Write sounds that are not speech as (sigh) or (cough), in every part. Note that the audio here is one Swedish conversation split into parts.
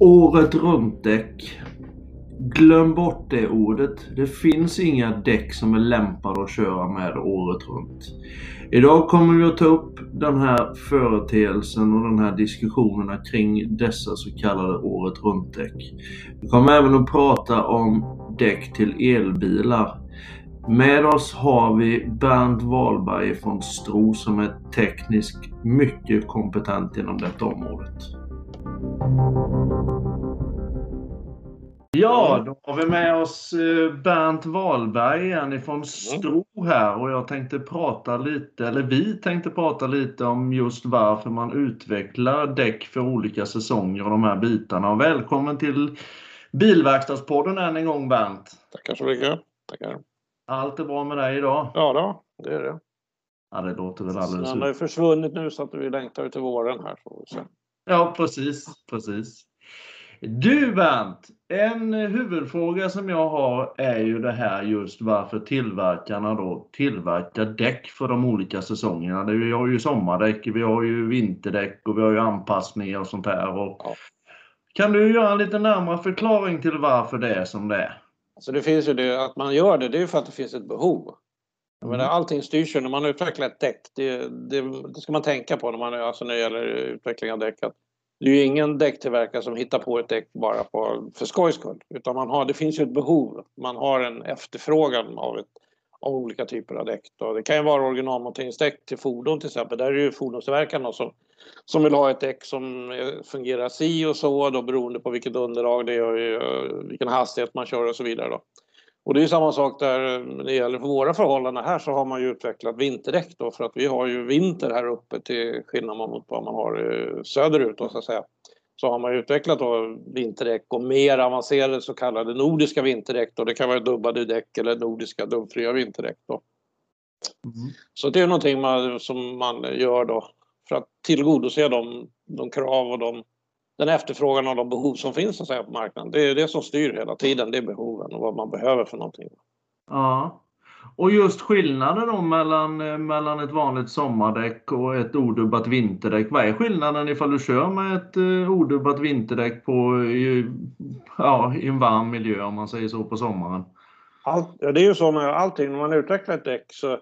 Året runt-däck. Glöm bort det ordet. Det finns inga däck som är lämpade att köra med året runt. Idag kommer vi att ta upp den här företeelsen och den här diskussionerna kring dessa så kallade året runt-däck. Vi kommer även att prata om däck till elbilar. Med oss har vi Bernt Wahlberg från Stro som är tekniskt mycket kompetent inom detta området. Ja, då har vi med oss eh, Bernt Wahlberg igen ifrån Stro här och jag tänkte prata lite, eller vi tänkte prata lite om just varför man utvecklar däck för olika säsonger och de här bitarna. Och välkommen till Bilverkstadspodden än en gång Bernt. Tackar så mycket. Tackar. Allt är bra med dig idag? Ja då, det är det. Ja, det låter väl alldeles Han har ju försvunnit nu så att vi längtar till våren här. Se. Ja, precis, precis. Du Bernt, en huvudfråga som jag har är ju det här just varför tillverkarna då tillverkar däck för de olika säsongerna. Vi har ju sommardäck, vi har ju vinterdäck och vi har ju anpassningar och sånt här. Och Ja. Kan du göra en lite närmare förklaring till varför det är som det är? Så det finns ju det att man gör det, det är ju för att det finns ett behov. Jag menar, Mm. allting styrs ju när man utvecklar ett däck. Det, det, det ska man tänka på när, man, alltså när det gäller utveckling av däck. Att det är ju ingen däcktillverkare som hittar på ett däck bara på, för skojs skull. Utan man har, det finns ju ett behov. Man har en efterfrågan av, ett, av olika typer av däck. Då. Det kan ju vara originalmonteringsdäck till fordon till exempel. Där är det ju fordonstillverkarna som, som vill ha ett däck som eh, fungerar si och så då beroende på vilket underlag det är och eh, vilken hastighet man kör och så vidare. Då. Och det är samma sak där det gäller för våra förhållanden här så har man ju utvecklat vinterdäck då för att vi har ju vinter här uppe till skillnad mot vad man har eh, söderut då så att säga. Så har man utvecklat då vinterdäck och mer avancerade så kallade nordiska vinterdäck då. Det kan vara dubbade däck eller nordiska dubbfria vinterdäck då. Mm. Så det är någonting man, som man gör då för att tillgodose de, de krav och de, den efterfrågan och de behov som finns så att säga, på marknaden. Det är det som styr hela tiden, det är behoven och vad man behöver för någonting. Ja. Och just skillnaden då mellan, eh, mellan ett vanligt sommardäck och ett odubbat vinterdäck. Vad är skillnaden ifall du kör med ett eh, odubbat vinterdäck på, i, ja, i en varm miljö om man säger så på sommaren? Allt, ja, det är ju så med allting, när man utvecklar ett däck så,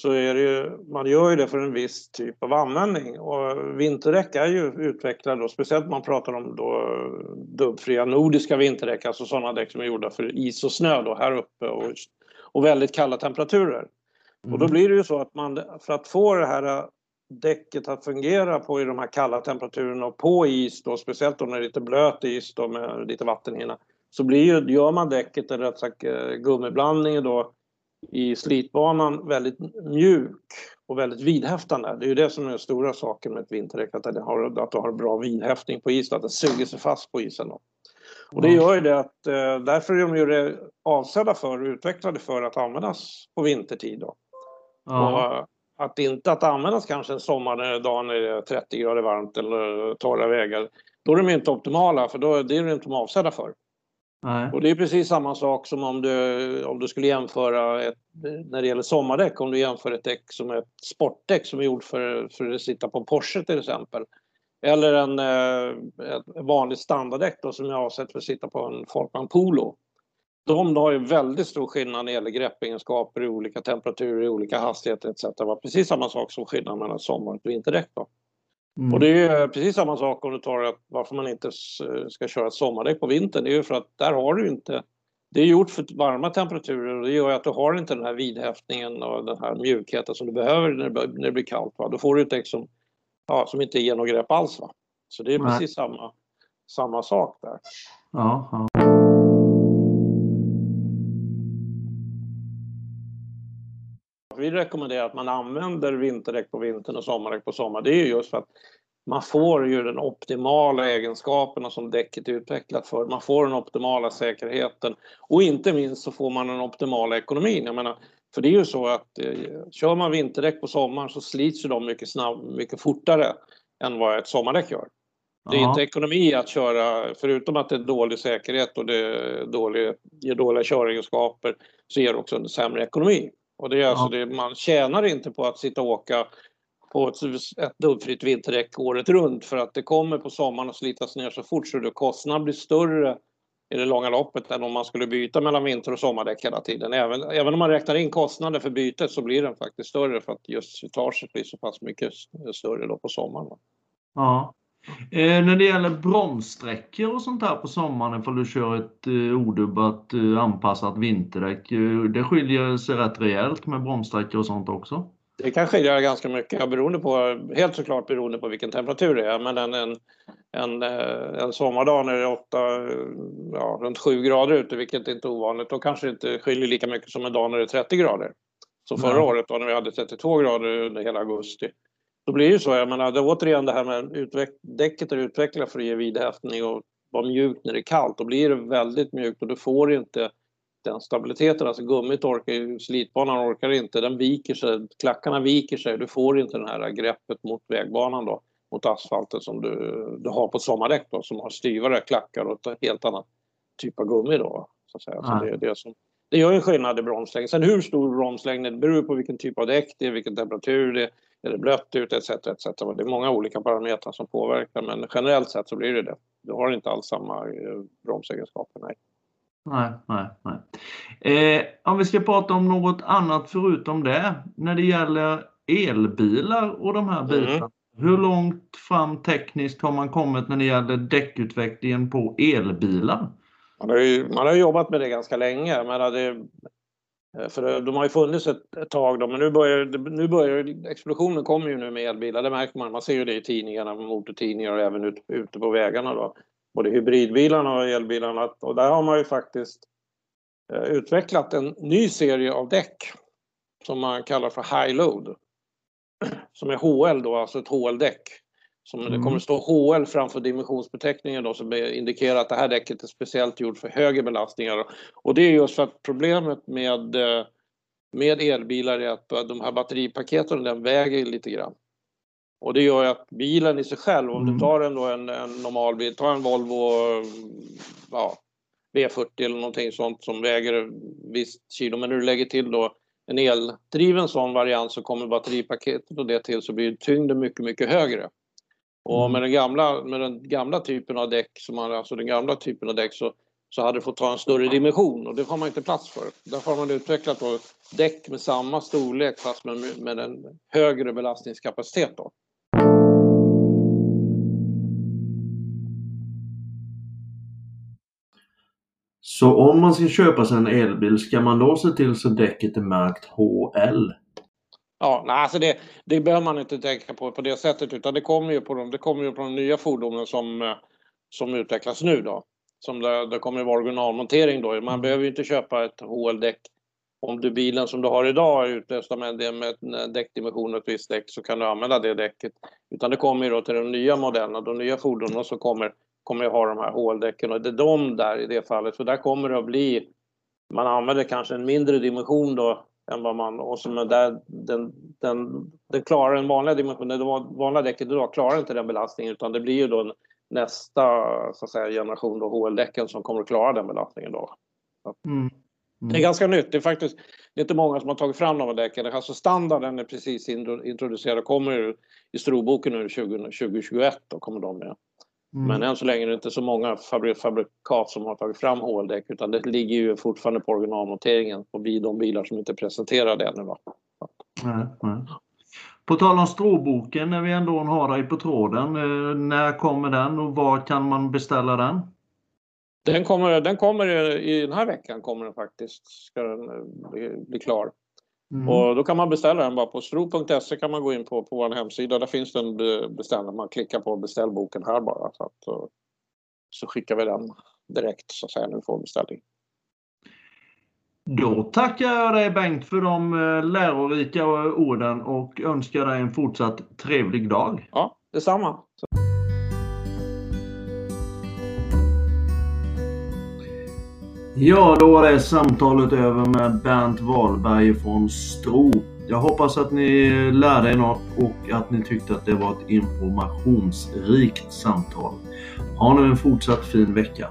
så är det ju, man gör ju det för en viss typ av användning. Och vinterdäck är ju utvecklade, då, speciellt man pratar om då dubbfria nordiska vinterdäck, alltså sådana däck som är gjorda för is och snö då, här uppe och, och väldigt kalla temperaturer. Och då blir det ju så att man, för att få det här däcket att fungera på i de här kalla temperaturerna och på is då, speciellt om det är lite blöt is då med lite vattenhinna, så blir ju, gör man däcket, eller rätt sagt eh, gummiblandningen då, i slitbanan väldigt mjuk och väldigt vidhäftande. Det är ju det som är den stora saken med ett vinterdäck, att det har, att du har bra vidhäftning på isen, att det suger sig fast på isen. Då. Och det gör ju det att eh, därför är de ju avsedda för och utvecklade för att användas på vintertid. Då. Ja. Och att inte att användas kanske en sommardag när det är 30 grader varmt eller torra vägar, då är de inte optimala för då är det inte de avsedda för. Nej. Och det är precis samma sak som om du, om du skulle jämföra ett, när det gäller sommardäck, om du jämför ett däck som är ett sportdäck som är gjort för, för att sitta på en Porsche till exempel. Eller en eh, ett vanligt standarddäck då, som är avsett för att sitta på en Folkman Polo. De har ju väldigt stor skillnad när det gäller greppegenskaper i olika temperaturer, i olika hastigheter etc. Det var precis samma sak som skillnaden mellan sommar och vinterdäck. Då. Mm. Och det är precis samma sak om du tar att varför man inte ska köra ett sommardäck på vintern. Det är ju för att där har du inte det är gjort för varma temperaturer och det gör att du har inte den här vidhäftningen och den här mjukheten som du behöver när det, bör- när det blir kallt. Va? Då får du ett däck som, ja, som inte ger något grepp alls. Va? Så det är Nej. precis samma, samma sak där. Ja, ja. Vi rekommenderar att man använder vinterdäck på vintern och sommardäck på sommaren. Det är ju just för att man får ju den optimala egenskaperna som däcket är utvecklat för. Man får den optimala säkerheten och inte minst så får man den optimala ekonomin. Jag menar, för det är ju så att eh, kör man vinterdäck på sommaren så slits ju de mycket, snabb, mycket fortare än vad ett sommardäck gör. Det är inte ekonomi att köra, förutom att det är dålig säkerhet och det är dålig, ger dåliga köregenskaper, så ger det också en sämre ekonomi. Och det är alltså det, man tjänar inte på att sitta och åka på ett, ett dubbfritt vinterdäck året runt för att det kommer på sommaren att slitas ner så fort så kostnaden blir större i det långa loppet än om man skulle byta mellan vinter och sommardäck hela tiden. Även, även om man räknar in kostnader för bytet så blir den faktiskt större för att just slitaget blir så pass mycket större då på sommaren. Ja. Eh, när det gäller bromssträckor och sånt här på sommaren ifall du kör ett eh, odubbat eh, anpassat vinterdäck. Eh, det skiljer sig rätt rejält med bromssträckor och sånt också? Det kan skilja ganska mycket, beroende på, helt såklart beroende på vilken temperatur det är. Men en, en, en, eh, en sommardag när det är 8, ja, runt 7 grader ute, vilket är inte är ovanligt, då kanske det inte skiljer lika mycket som en dag när det är 30 grader. Som förra mm. året då när vi hade 32 grader under hela augusti. Då blir det ju så, jag menar, det är återigen det här med utveck däcket är utvecklat för att ge vidhäftning och vara mjukt när det är kallt. Då blir det väldigt mjukt och du får inte den stabiliteten. Alltså gummit orkar ju, slitbanan orkar inte, den viker sig, klackarna viker sig. Du får inte det här greppet mot vägbanan då, mot asfalten som du, du har på sommardäck då, som har styvare klackar och ett helt annat typ av gummi då. Så att säga. Så det, det, som, det gör en skillnad i bromslängd. Sen hur stor bromslängd det beror på vilken typ av däck det är, vilken temperatur det är, är det blött ute etc. etc. Det är många olika parametrar som påverkar men generellt sett så blir det det. Du har inte alls samma eh, bromsegenskaper, nej. Nej, nej, nej. Eh, om vi ska prata om något annat förutom det. När det gäller elbilar och de här bitarna. Mm. Hur långt fram tekniskt har man kommit när det gäller däckutvecklingen på elbilar? Man har, ju, man har jobbat med det ganska länge. Men det, Eh, för eh, de har ju funnits ett, ett tag då, men nu börjar, nu börjar explosionen kommer ju nu med elbilar. Det märker man. Man ser ju det i tidningarna, motortidningar och även ut, ute på vägarna. Då både hybridbilarna och elbilarna. Och där har man ju faktiskt eh, utvecklat en ny serie av däck som man kallar för High Load. (clears throat) Som är HL då, alltså ett HL-däck. Som mm. Det kommer stå HL framför dimensionsbeteckningen då som indikerar att det här däcket är speciellt gjort för högre belastningar. Och det är just för att problemet med, eh, med elbilar är att de här batteripaketen den väger lite grann. Och det gör ju att bilen i sig själv, om mm. du tar en, då en, en normal bil, ta en Volvo ja, V40 eller någonting sånt som väger visst kilo, men när du lägger till då en eldriven sån variant så kommer batteripaketet och det till så blir tyngden mycket, mycket högre. Och mm. med den gamla, med den gamla typen av däck, som man, alltså den gamla typen av däck så, så hade det fått ta en större dimension och det har man inte plats för. Därför har man utvecklat då däck med samma storlek fast med, med en högre belastningskapacitet. Då. Så om man ska köpa sig en elbil, ska man då se till så däcket är märkt HL? Ja, nej, alltså det, det behöver man inte tänka på på det sättet utan det kommer ju på de, det kommer ju på de nya fordonen som, eh, som utvecklas nu då. Som det, det kommer vara originalmontering då. Man mm. behöver ju inte köpa ett HL-däck. Om du bilen som du har idag är utrustad med, det, med en däckdimension och ett visst däck så kan du använda det däcket. Utan det kommer ju då till de nya modellerna, de nya fordonen som kommer kommer att ha de här håldäcken och det är de där i det fallet. För där kommer det att bli, man använder kanske en mindre dimension då än vad man, och som är där, den, den, den klarar den vanliga dimensionen, det vanliga däcket idag klarar inte den belastningen utan det blir ju då nästa så att säga, generation då HL-däcken som kommer att klara den belastningen då. Mm. Mm. Det är ganska nytt. Det är faktiskt det är inte många som har tagit fram de här däcken. Alltså standarden är precis introducerad och kommer i Stroboken nu 2021. Då kommer de med. Mm. Men än så länge är det inte så många fabrik fabrikat som har tagit fram HL-däck utan det ligger ju fortfarande på originalmonteringen på de bilar som inte presenterade ännu. Nej, nej. På tal om stråboken, när vi ändå har dig på tråden, eh, när kommer den och var kan man beställa den? Den kommer, den kommer i den här veckan kommer den faktiskt, ska den eh, bli, bli klar. Mm. Och då kan man beställa den bara på stro.se kan man gå in på, på vår hemsida. Där finns den beställd. Man klickar på beställboken här bara. Så, att, så skickar vi den direkt så att säga när vi får beställning. Då tackar jag dig Bengt för de eh, lärorika orden och önskar dig en fortsatt trevlig dag. Ja, detsamma. Ja, då var det samtalet över med Bernt Wahlberg från Stro. Jag hoppas att ni lärde er något och att ni tyckte att det var ett informationsrikt samtal. Ha nu en fortsatt fin vecka.